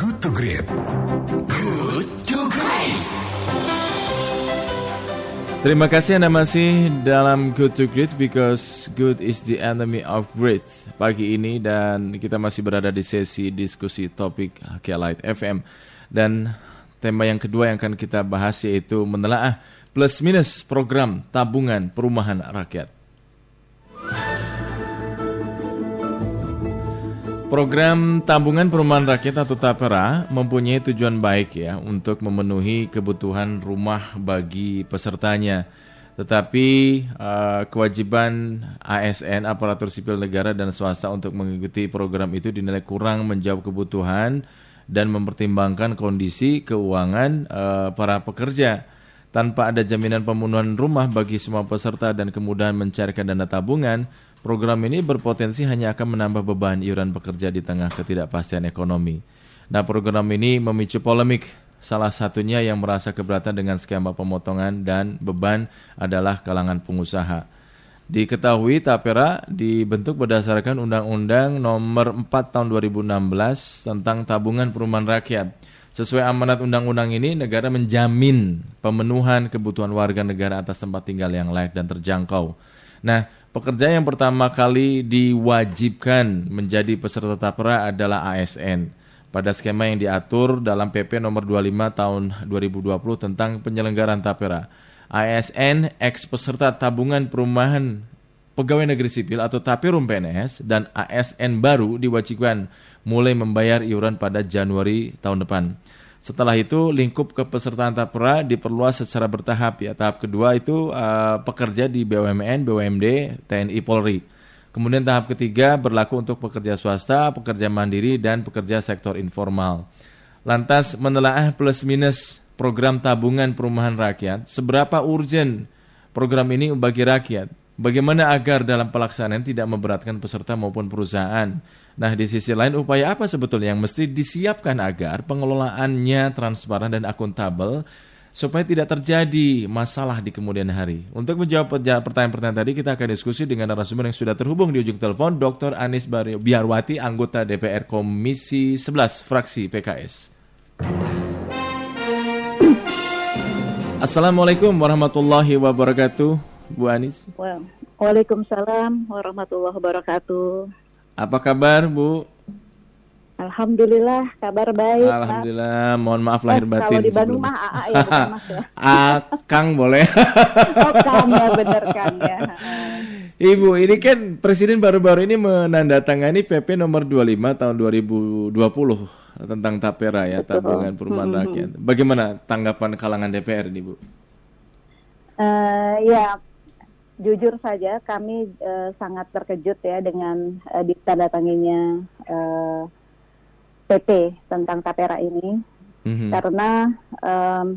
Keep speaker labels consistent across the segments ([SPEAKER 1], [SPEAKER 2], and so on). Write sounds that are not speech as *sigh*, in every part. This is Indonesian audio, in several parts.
[SPEAKER 1] Good to Great. Good to Great.
[SPEAKER 2] Terima kasih Anda masih dalam Good to Great because good is the enemy of great pagi ini dan kita masih berada di sesi diskusi topik Light FM dan tema yang kedua yang akan kita bahas yaitu menelaah plus minus program tabungan perumahan rakyat. Program tabungan perumahan rakyat atau TAPERA mempunyai tujuan baik ya untuk memenuhi kebutuhan rumah bagi pesertanya. Tetapi uh, kewajiban ASN aparatur sipil negara dan swasta untuk mengikuti program itu dinilai kurang menjawab kebutuhan dan mempertimbangkan kondisi keuangan uh, para pekerja. Tanpa ada jaminan pemenuhan rumah bagi semua peserta dan kemudahan mencairkan dana tabungan, Program ini berpotensi hanya akan menambah beban iuran pekerja di tengah ketidakpastian ekonomi. Nah, program ini memicu polemik. Salah satunya yang merasa keberatan dengan skema pemotongan dan beban adalah kalangan pengusaha. Diketahui Tapera dibentuk berdasarkan Undang-Undang Nomor 4 Tahun 2016 tentang Tabungan Perumahan Rakyat. Sesuai amanat undang-undang ini, negara menjamin pemenuhan kebutuhan warga negara atas tempat tinggal yang layak dan terjangkau. Nah, Pekerja yang pertama kali diwajibkan menjadi peserta tapera adalah ASN pada skema yang diatur dalam PP nomor 25 tahun 2020 tentang penyelenggaraan tapera. ASN ex peserta tabungan perumahan pegawai negeri sipil atau Taperum PNS dan ASN baru diwajibkan mulai membayar iuran pada Januari tahun depan. Setelah itu lingkup kepesertaan tapera diperluas secara bertahap ya. Tahap kedua itu uh, pekerja di BUMN, BUMD, TNI, Polri. Kemudian tahap ketiga berlaku untuk pekerja swasta, pekerja mandiri dan pekerja sektor informal. Lantas menelaah plus minus program tabungan perumahan rakyat, seberapa urgent program ini bagi rakyat? Bagaimana agar dalam pelaksanaan tidak memberatkan peserta maupun perusahaan? Nah, di sisi lain upaya apa sebetulnya yang mesti disiapkan agar pengelolaannya transparan dan akuntabel supaya tidak terjadi masalah di kemudian hari. Untuk menjawab pertanyaan-pertanyaan tadi, kita akan diskusi dengan narasumber yang sudah terhubung di ujung telepon, Dr. Anis Biarwati, anggota DPR Komisi 11, fraksi PKS. Assalamualaikum warahmatullahi wabarakatuh. Bu Anis?
[SPEAKER 3] Waalaikumsalam warahmatullahi wabarakatuh.
[SPEAKER 2] Apa kabar Bu?
[SPEAKER 3] Alhamdulillah kabar baik.
[SPEAKER 2] Alhamdulillah, mohon maaf lahir eh, batin.
[SPEAKER 3] Kalau di Bandung mah AA ya, Mas ya. *laughs*
[SPEAKER 2] Kang boleh. *laughs*
[SPEAKER 3] oh Kang ya bener Kang ya. *laughs*
[SPEAKER 2] Ibu, ini kan Presiden baru-baru ini menandatangani PP nomor 25 tahun 2020 tentang tapera ya, tabungan perumahan hmm. rakyat. Bagaimana tanggapan kalangan DPR ini, Bu?
[SPEAKER 3] Uh, ya, jujur saja kami uh, sangat terkejut ya dengan uh, ditandatanginya uh, PP tentang tapera ini mm-hmm. karena um,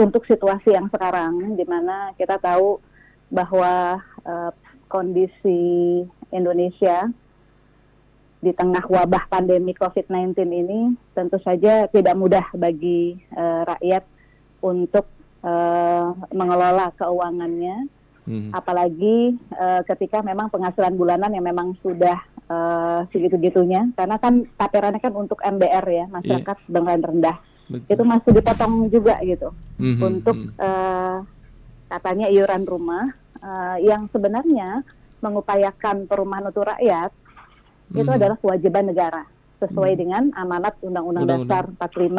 [SPEAKER 3] untuk situasi yang sekarang di mana kita tahu bahwa uh, kondisi Indonesia di tengah wabah pandemi COVID-19 ini tentu saja tidak mudah bagi uh, rakyat untuk uh, mengelola keuangannya hmm. apalagi uh, ketika memang penghasilan bulanan yang memang sudah uh, segitu-gitunya karena kan taperannya kan untuk MBR ya masyarakat yeah. dengan rendah Betul. itu masih dipotong juga gitu hmm. untuk uh, katanya iuran rumah uh, yang sebenarnya mengupayakan perumahan untuk rakyat hmm. itu adalah kewajiban negara sesuai hmm. dengan amanat Undang-Undang Dasar 45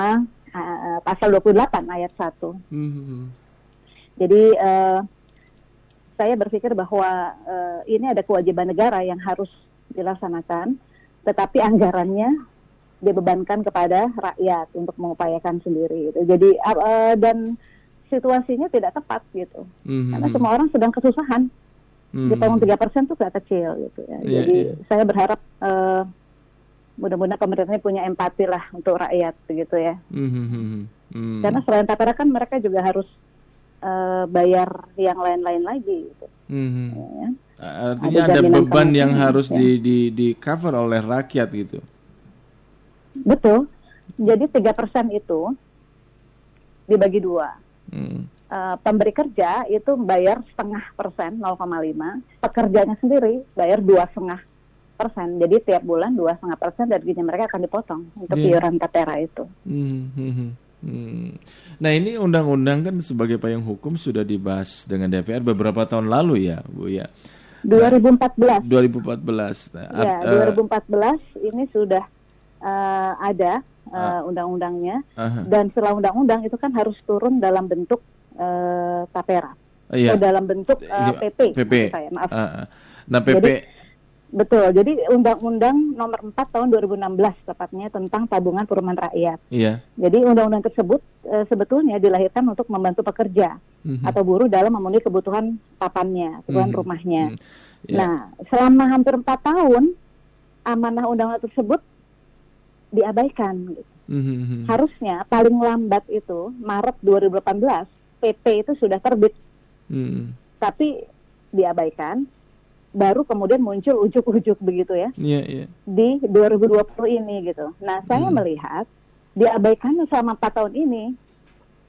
[SPEAKER 3] uh, pasal 28 ayat 1. Hmm. Jadi uh, saya berpikir bahwa uh, ini ada kewajiban negara yang harus dilaksanakan, tetapi anggarannya dibebankan kepada rakyat untuk mengupayakan sendiri. Gitu. Jadi uh, dan situasinya tidak tepat gitu, mm-hmm. karena semua orang sedang kesusahan. Mm-hmm. Di tiga persen itu gak kecil gitu ya. Yeah, Jadi yeah. saya berharap uh, mudah-mudahan pemerintahnya punya empati lah untuk rakyat begitu ya. Mm-hmm. Mm-hmm. Karena selain tapera kan mereka juga harus uh, bayar yang lain-lain lagi gitu. Mm-hmm. Ya.
[SPEAKER 2] Artinya ada, ada beban yang harus ya. di, di di cover oleh rakyat gitu.
[SPEAKER 3] Betul. Jadi tiga persen itu dibagi dua. Mm. Uh, pemberi kerja itu bayar setengah persen 0,5, pekerjanya sendiri bayar dua setengah persen. Jadi tiap bulan dua setengah persen dari gaji mereka akan dipotong untuk
[SPEAKER 2] Iya.
[SPEAKER 3] iuran tapera itu.
[SPEAKER 2] Hmm, hmm. Nah ini undang-undang kan sebagai payung hukum sudah dibahas dengan DPR beberapa tahun lalu ya, Bu ya.
[SPEAKER 3] 2014
[SPEAKER 2] 2014. Nah,
[SPEAKER 3] Ya,
[SPEAKER 2] art- eh,
[SPEAKER 3] 2014 ini sudah eh, ada eh, undang-undangnya dan setelah undang-undang itu kan harus turun dalam bentuk eh, tapera.
[SPEAKER 2] Iya.
[SPEAKER 3] Oh, dalam bentuk
[SPEAKER 2] Ini,
[SPEAKER 3] PP.
[SPEAKER 2] PP.
[SPEAKER 3] saya, maaf.
[SPEAKER 2] Ah, ah. Nah PP,
[SPEAKER 3] Jadi, Betul. Jadi undang-undang nomor 4 tahun 2016 tepatnya tentang tabungan perumahan rakyat.
[SPEAKER 2] iya.
[SPEAKER 3] Jadi undang-undang tersebut eh, sebetulnya dilahirkan untuk membantu pekerja
[SPEAKER 2] Mhm.
[SPEAKER 3] atau buruh dalam memenuhi kebutuhan papannya, kebutuhan
[SPEAKER 2] Mhm.
[SPEAKER 3] rumahnya.
[SPEAKER 2] Mhm. Ya.
[SPEAKER 3] Nah, selama hampir empat tahun amanah undang-undang tersebut diabaikan. gitu.
[SPEAKER 2] Mhm.
[SPEAKER 3] Harusnya paling lambat itu Maret 2018 PP itu sudah terbit,
[SPEAKER 2] Mhm.
[SPEAKER 3] tapi diabaikan. Baru kemudian muncul ujuk-ujuk begitu ya
[SPEAKER 2] Iya, iya.
[SPEAKER 3] di 2020 ini gitu. Nah, saya
[SPEAKER 2] Hmm.
[SPEAKER 3] melihat diabaikannya selama empat tahun ini,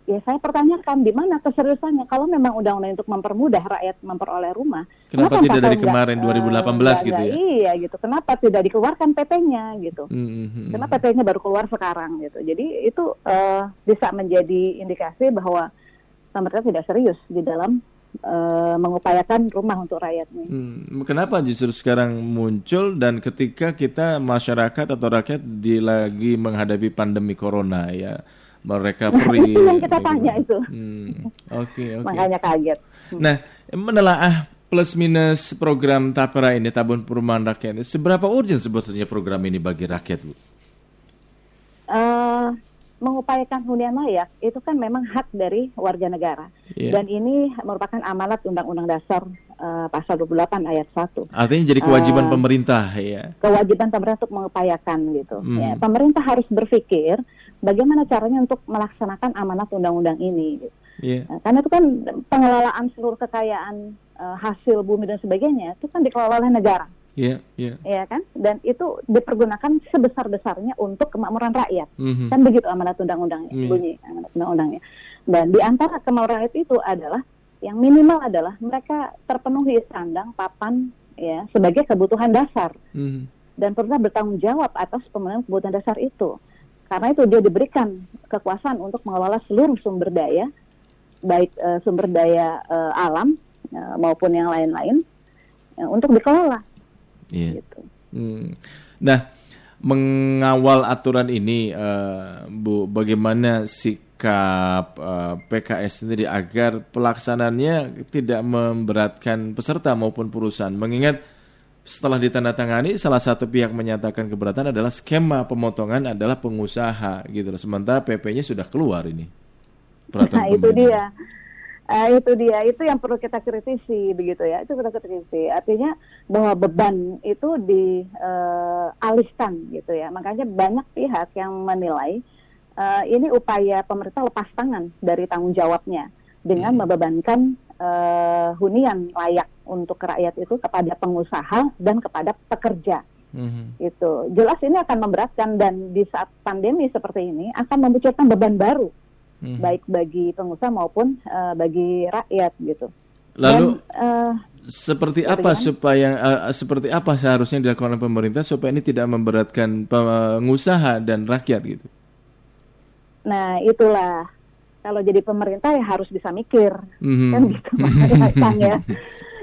[SPEAKER 3] ya saya pertanyakan di mana keseriusannya kalau memang undang-undang untuk mempermudah rakyat memperoleh rumah.
[SPEAKER 2] Kenapa
[SPEAKER 3] empat
[SPEAKER 2] tidak dari kemarin
[SPEAKER 3] nggak,
[SPEAKER 2] 2018
[SPEAKER 3] eh,
[SPEAKER 2] gitu ya?
[SPEAKER 3] Iya gitu. Kenapa tidak dikeluarkan PP-nya gitu?
[SPEAKER 2] Mhm, mhm.
[SPEAKER 3] Kenapa PP-nya baru keluar sekarang gitu? Jadi itu eh, bisa menjadi indikasi bahwa pemerintah tidak serius di dalam eh, mengupayakan rumah untuk rakyatnya.
[SPEAKER 2] Hmm, kenapa justru sekarang muncul dan ketika kita masyarakat atau rakyat di lagi menghadapi pandemi corona ya mereka free. *laughs*
[SPEAKER 3] itu yang kita
[SPEAKER 2] gitu.
[SPEAKER 3] tanya itu.
[SPEAKER 2] Hmm, Oke oke.
[SPEAKER 3] Makanya kaget.
[SPEAKER 2] Nah menelaah plus minus program Tapera ini tabung perumahan rakyat ini seberapa urgent sebetulnya program ini bagi rakyat bu?
[SPEAKER 3] eh mengupayakan hunian layak itu kan memang hak dari warga negara
[SPEAKER 2] Iya.
[SPEAKER 3] dan ini merupakan amanat Undang-Undang Dasar eh, pasal 28 ayat 1
[SPEAKER 2] Artinya jadi kewajiban
[SPEAKER 3] Eh,
[SPEAKER 2] pemerintah ya.
[SPEAKER 3] kewajiban pemerintah untuk mengupayakan gitu
[SPEAKER 2] Hmm.
[SPEAKER 3] ya pemerintah harus berpikir bagaimana caranya untuk melaksanakan amanat undang-undang ini gitu.
[SPEAKER 2] Iya.
[SPEAKER 3] Nah, karena itu kan pengelolaan seluruh kekayaan eh, hasil bumi dan sebagainya itu kan dikelola oleh negara
[SPEAKER 2] Iya iya.
[SPEAKER 3] ya kan dan itu dipergunakan sebesar-besarnya untuk kemakmuran rakyat
[SPEAKER 2] Mhm.
[SPEAKER 3] kan begitu amanat undang-undangnya
[SPEAKER 2] Iya.
[SPEAKER 3] bunyi amanat undang-undangnya dan di antara kemauan rakyat itu adalah yang minimal adalah mereka terpenuhi sandang papan ya sebagai kebutuhan dasar
[SPEAKER 2] Mhm.
[SPEAKER 3] dan pemerintah bertanggung jawab atas pemenuhan kebutuhan dasar itu karena itu dia diberikan kekuasaan untuk mengelola seluruh sumber daya baik eh, sumber daya eh, alam eh, maupun yang lain-lain untuk dikelola
[SPEAKER 2] Iya.
[SPEAKER 3] gitu.
[SPEAKER 2] Hmm. Nah, mengawal aturan ini, eh, Bu, bagaimana sikap eh, PKS sendiri agar pelaksananya tidak memberatkan peserta maupun perusahaan? Mengingat setelah ditandatangani, salah satu pihak menyatakan keberatan adalah skema pemotongan adalah pengusaha, gitu loh. Sementara PP-nya sudah keluar ini.
[SPEAKER 3] Nah itu
[SPEAKER 2] pemerintah.
[SPEAKER 3] dia, Eh, itu dia, itu yang perlu kita kritisi begitu ya, itu kita kritisi. Artinya bahwa beban itu dialihkan gitu ya. Makanya banyak pihak yang menilai eh, ini upaya pemerintah lepas tangan dari tanggung jawabnya dengan membebankan eh, hunian layak untuk rakyat itu kepada pengusaha dan kepada pekerja
[SPEAKER 2] Mhm.
[SPEAKER 3] itu jelas ini akan memberatkan dan di saat pandemi seperti ini akan memunculkan beban baru
[SPEAKER 2] Mhm.
[SPEAKER 3] baik bagi pengusaha maupun eh, bagi rakyat gitu.
[SPEAKER 2] Lalu
[SPEAKER 3] Dan, eh,
[SPEAKER 2] Seperti apa
[SPEAKER 3] kan?
[SPEAKER 2] supaya eh, seperti apa seharusnya dilakukan oleh pemerintah supaya ini tidak memberatkan pengusaha dan rakyat gitu?
[SPEAKER 3] nah itulah kalau jadi pemerintah ya harus bisa mikir
[SPEAKER 2] Mhm.
[SPEAKER 3] kan gitu *laughs* makanya Kang, ya.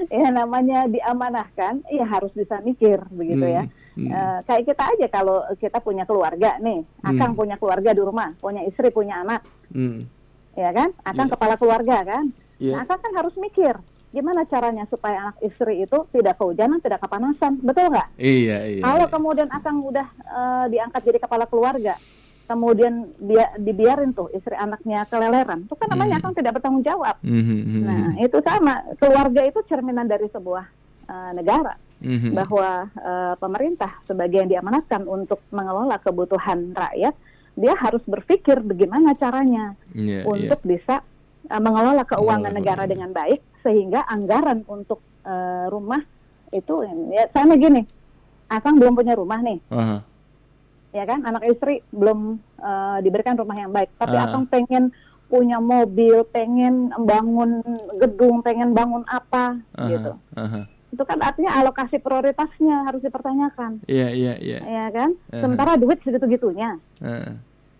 [SPEAKER 3] Ya namanya diamanahkan ya harus bisa mikir begitu ya.
[SPEAKER 2] Hmm.
[SPEAKER 3] Eh, kayak kita aja kalau kita punya keluarga nih, Akang
[SPEAKER 2] Hmm.
[SPEAKER 3] punya keluarga di rumah, punya istri, punya anak,
[SPEAKER 2] Hmm.
[SPEAKER 3] ya kan? Akang
[SPEAKER 2] Iya.
[SPEAKER 3] kepala keluarga kan?
[SPEAKER 2] Iya.
[SPEAKER 3] Nah, Akang kan harus mikir gimana caranya supaya anak istri itu tidak kehujanan, tidak kepanasan, betul nggak?
[SPEAKER 2] Iya iya.
[SPEAKER 3] Kalau
[SPEAKER 2] iya.
[SPEAKER 3] kemudian Akang udah eh, diangkat jadi kepala keluarga, kemudian dia dibiarin tuh istri anaknya keleleran, itu kan namanya
[SPEAKER 2] Hmm.
[SPEAKER 3] Akang tidak bertanggung jawab.
[SPEAKER 2] Mhm, mhm,
[SPEAKER 3] Nah, itu sama. Keluarga itu cerminan dari sebuah eh, negara
[SPEAKER 2] mhm.
[SPEAKER 3] bahwa eh, pemerintah sebagai yang diamanatkan untuk mengelola kebutuhan rakyat, dia harus berpikir bagaimana caranya
[SPEAKER 2] Iya, iya.
[SPEAKER 3] untuk bisa eh, mengelola keuangan
[SPEAKER 2] Mengelola
[SPEAKER 3] negara dengan baik sehingga anggaran untuk eh, rumah itu ya sama gini. Akang belum punya rumah nih,
[SPEAKER 2] Aha.
[SPEAKER 3] ya kan? Anak istri belum eh, diberikan rumah yang baik, tapi
[SPEAKER 2] Ah.
[SPEAKER 3] Akang pengen punya mobil, pengen bangun gedung, pengen bangun apa
[SPEAKER 2] Aha,
[SPEAKER 3] gitu.
[SPEAKER 2] aha.
[SPEAKER 3] itu kan artinya alokasi prioritasnya harus dipertanyakan,
[SPEAKER 2] Iya, iya, iya.
[SPEAKER 3] ya kan?
[SPEAKER 2] Uh-huh.
[SPEAKER 3] Sementara duit segitu-gitunya,
[SPEAKER 2] Heeh.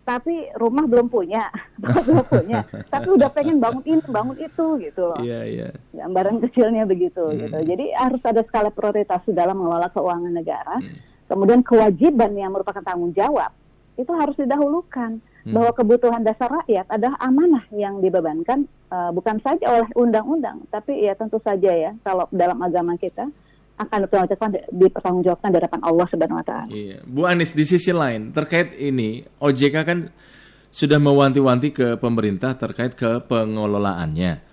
[SPEAKER 3] Tapi rumah belum punya, *laughs* belum punya, tapi udah pengen bangun ini, bangun itu gitu loh.
[SPEAKER 2] Iya, iya.
[SPEAKER 3] Gambaran kecilnya begitu
[SPEAKER 2] Hmm.
[SPEAKER 3] gitu. Jadi harus ada skala prioritas dalam mengelola keuangan negara.
[SPEAKER 2] Hmm.
[SPEAKER 3] Kemudian kewajiban yang merupakan tanggung jawab itu harus didahulukan
[SPEAKER 2] Hmm.
[SPEAKER 3] bahwa kebutuhan dasar rakyat adalah amanah yang dibebankan uh, bukan saja oleh undang-undang, tapi ya tentu saja ya kalau dalam agama kita akan dipertanggungjawabkan dipertanggungjawabkan di hadapan Allah Subhanahu wa taala.
[SPEAKER 2] Iya. Bu Anies di sisi lain terkait ini OJK kan sudah mewanti-wanti ke pemerintah terkait ke pengelolaannya.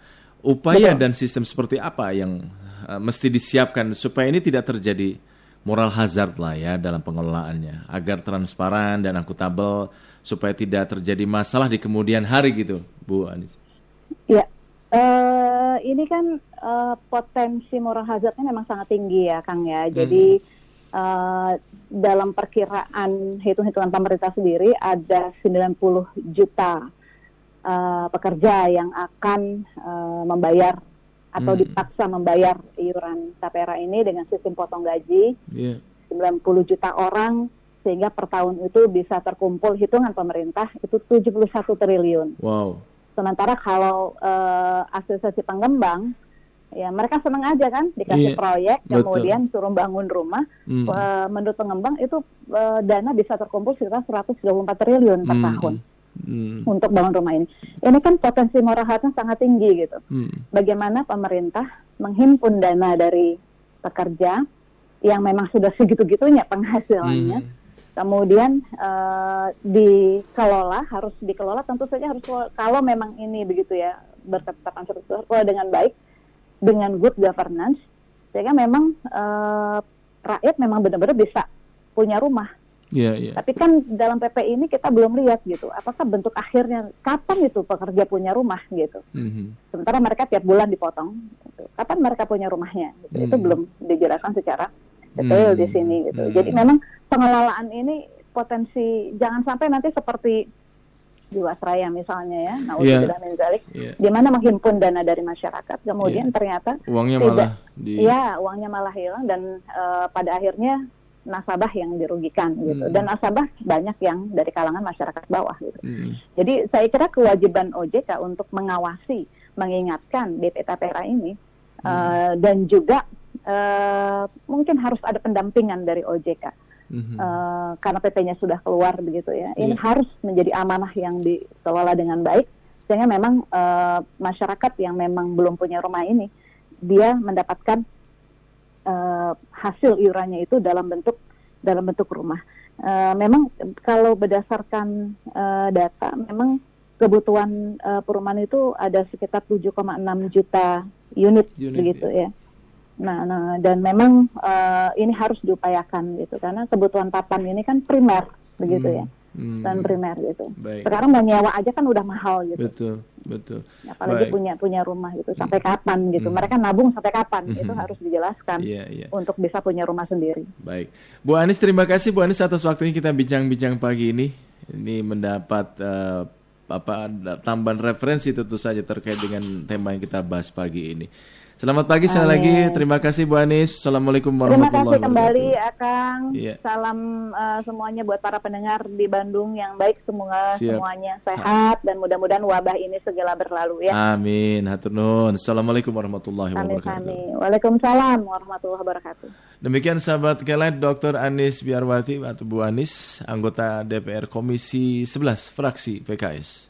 [SPEAKER 2] Upaya
[SPEAKER 3] Betul.
[SPEAKER 2] dan sistem seperti apa yang uh, mesti disiapkan supaya ini tidak terjadi moral hazard lah ya dalam pengelolaannya agar transparan dan akuntabel supaya tidak terjadi masalah di kemudian hari gitu, Bu Anies.
[SPEAKER 3] Ya, eh, ini kan eh, potensi moral hazardnya memang sangat tinggi ya, Kang ya. Jadi eh, dalam perkiraan hitung-hitungan pemerintah sendiri ada 90 juta eh, pekerja yang akan eh, membayar atau
[SPEAKER 2] Hmm.
[SPEAKER 3] dipaksa membayar iuran tapera ini dengan sistem potong gaji
[SPEAKER 2] Iya.
[SPEAKER 3] 90 juta orang sehingga per tahun itu bisa terkumpul hitungan pemerintah itu 71 triliun.
[SPEAKER 2] Wow.
[SPEAKER 3] Sementara kalau eh, asosiasi pengembang, ya mereka senang aja kan dikasih
[SPEAKER 2] Iya,
[SPEAKER 3] proyek,
[SPEAKER 2] betul.
[SPEAKER 3] kemudian suruh bangun rumah.
[SPEAKER 2] Hmm.
[SPEAKER 3] Eh, menurut pengembang itu eh, dana bisa terkumpul sekitar 124 triliun per
[SPEAKER 2] Hmm.
[SPEAKER 3] tahun
[SPEAKER 2] Hmm.
[SPEAKER 3] untuk bangun rumah ini. Ini kan potensi moral hazard sangat tinggi gitu.
[SPEAKER 2] Hmm.
[SPEAKER 3] Bagaimana pemerintah menghimpun dana dari pekerja yang memang sudah segitu-gitunya penghasilannya.
[SPEAKER 2] Hmm.
[SPEAKER 3] Kemudian eh, dikelola harus dikelola tentu saja harus kalau memang ini begitu ya struktur kalau dengan baik dengan good governance sehingga memang eh, rakyat memang benar-benar bisa punya rumah
[SPEAKER 2] Iya, iya.
[SPEAKER 3] tapi kan dalam PP ini kita belum lihat gitu apakah bentuk akhirnya kapan itu pekerja punya rumah gitu
[SPEAKER 2] Mhm.
[SPEAKER 3] sementara mereka tiap bulan dipotong gitu. kapan mereka punya rumahnya gitu. itu
[SPEAKER 2] Hmm.
[SPEAKER 3] belum dijelaskan secara detail
[SPEAKER 2] Hmm.
[SPEAKER 3] di sini gitu
[SPEAKER 2] Hmm.
[SPEAKER 3] jadi memang pengelolaan ini potensi jangan sampai nanti seperti Jiwasraya misalnya ya naudzubillah min dzalik
[SPEAKER 2] Iya.
[SPEAKER 3] di mana menghimpun dana dari masyarakat kemudian ternyata
[SPEAKER 2] Uangnya
[SPEAKER 3] Tidak.
[SPEAKER 2] malah di
[SPEAKER 3] ya uangnya malah hilang dan eh, pada akhirnya nasabah yang dirugikan gitu
[SPEAKER 2] Hmm.
[SPEAKER 3] dan nasabah banyak yang dari kalangan masyarakat bawah gitu
[SPEAKER 2] Hmm.
[SPEAKER 3] jadi saya kira kewajiban OJK untuk mengawasi, mengingatkan BP Tapera ini eh, dan juga eh, mungkin harus ada pendampingan dari OJK
[SPEAKER 2] Mhm.
[SPEAKER 3] Eh, karena PP-nya sudah keluar begitu ya. Ini
[SPEAKER 2] Iya.
[SPEAKER 3] harus menjadi amanah yang dikelola dengan baik sehingga memang eh, masyarakat yang memang belum punya rumah ini dia mendapatkan eh, hasil iurannya itu dalam bentuk dalam bentuk rumah. Eh, memang kalau berdasarkan eh, data, memang kebutuhan eh, perumahan itu ada sekitar 7,6 juta unit,
[SPEAKER 2] Unit,
[SPEAKER 3] begitu ya. Nah, nah, dan memang eh, ini harus diupayakan gitu karena kebutuhan papan ini kan primer begitu ya,
[SPEAKER 2] Hmm.
[SPEAKER 3] dan primer gitu.
[SPEAKER 2] Baik.
[SPEAKER 3] Sekarang mau nyewa aja kan udah mahal gitu
[SPEAKER 2] Betul, betul.
[SPEAKER 3] apalagi
[SPEAKER 2] Baik.
[SPEAKER 3] punya punya rumah gitu sampai kapan gitu mereka nabung sampai kapan itu
[SPEAKER 2] Mhm.
[SPEAKER 3] harus dijelaskan
[SPEAKER 2] Iya, iya.
[SPEAKER 3] untuk bisa punya rumah sendiri
[SPEAKER 2] Baik. Bu Anies terima kasih Bu Anies atas waktunya kita bincang-bincang pagi ini. Ini mendapat eh, apa tambahan referensi tentu saja terkait dengan tema yang kita bahas pagi ini. Selamat pagi sekali
[SPEAKER 3] Amin.
[SPEAKER 2] lagi. Terima kasih Bu Anies. Assalamualaikum
[SPEAKER 3] terima
[SPEAKER 2] warahmatullahi
[SPEAKER 3] kasih kembali
[SPEAKER 2] wabarakatuh.
[SPEAKER 3] Akang
[SPEAKER 2] Iya.
[SPEAKER 3] salam eh, semuanya buat para pendengar di Bandung yang baik semoga
[SPEAKER 2] Siap.
[SPEAKER 3] semuanya sehat dan mudah-mudahan wabah ini segera berlalu ya
[SPEAKER 2] Amin. Hatur nuhun. Assalamualaikum warahmatullahi
[SPEAKER 3] kami
[SPEAKER 2] wabarakatuh.
[SPEAKER 3] kami Waalaikumsalam warahmatullahi wabarakatuh
[SPEAKER 2] Demikian sahabat kalian Dr. Anies Biarwati atau Bu Anies, anggota DPR Komisi 11 fraksi PKS.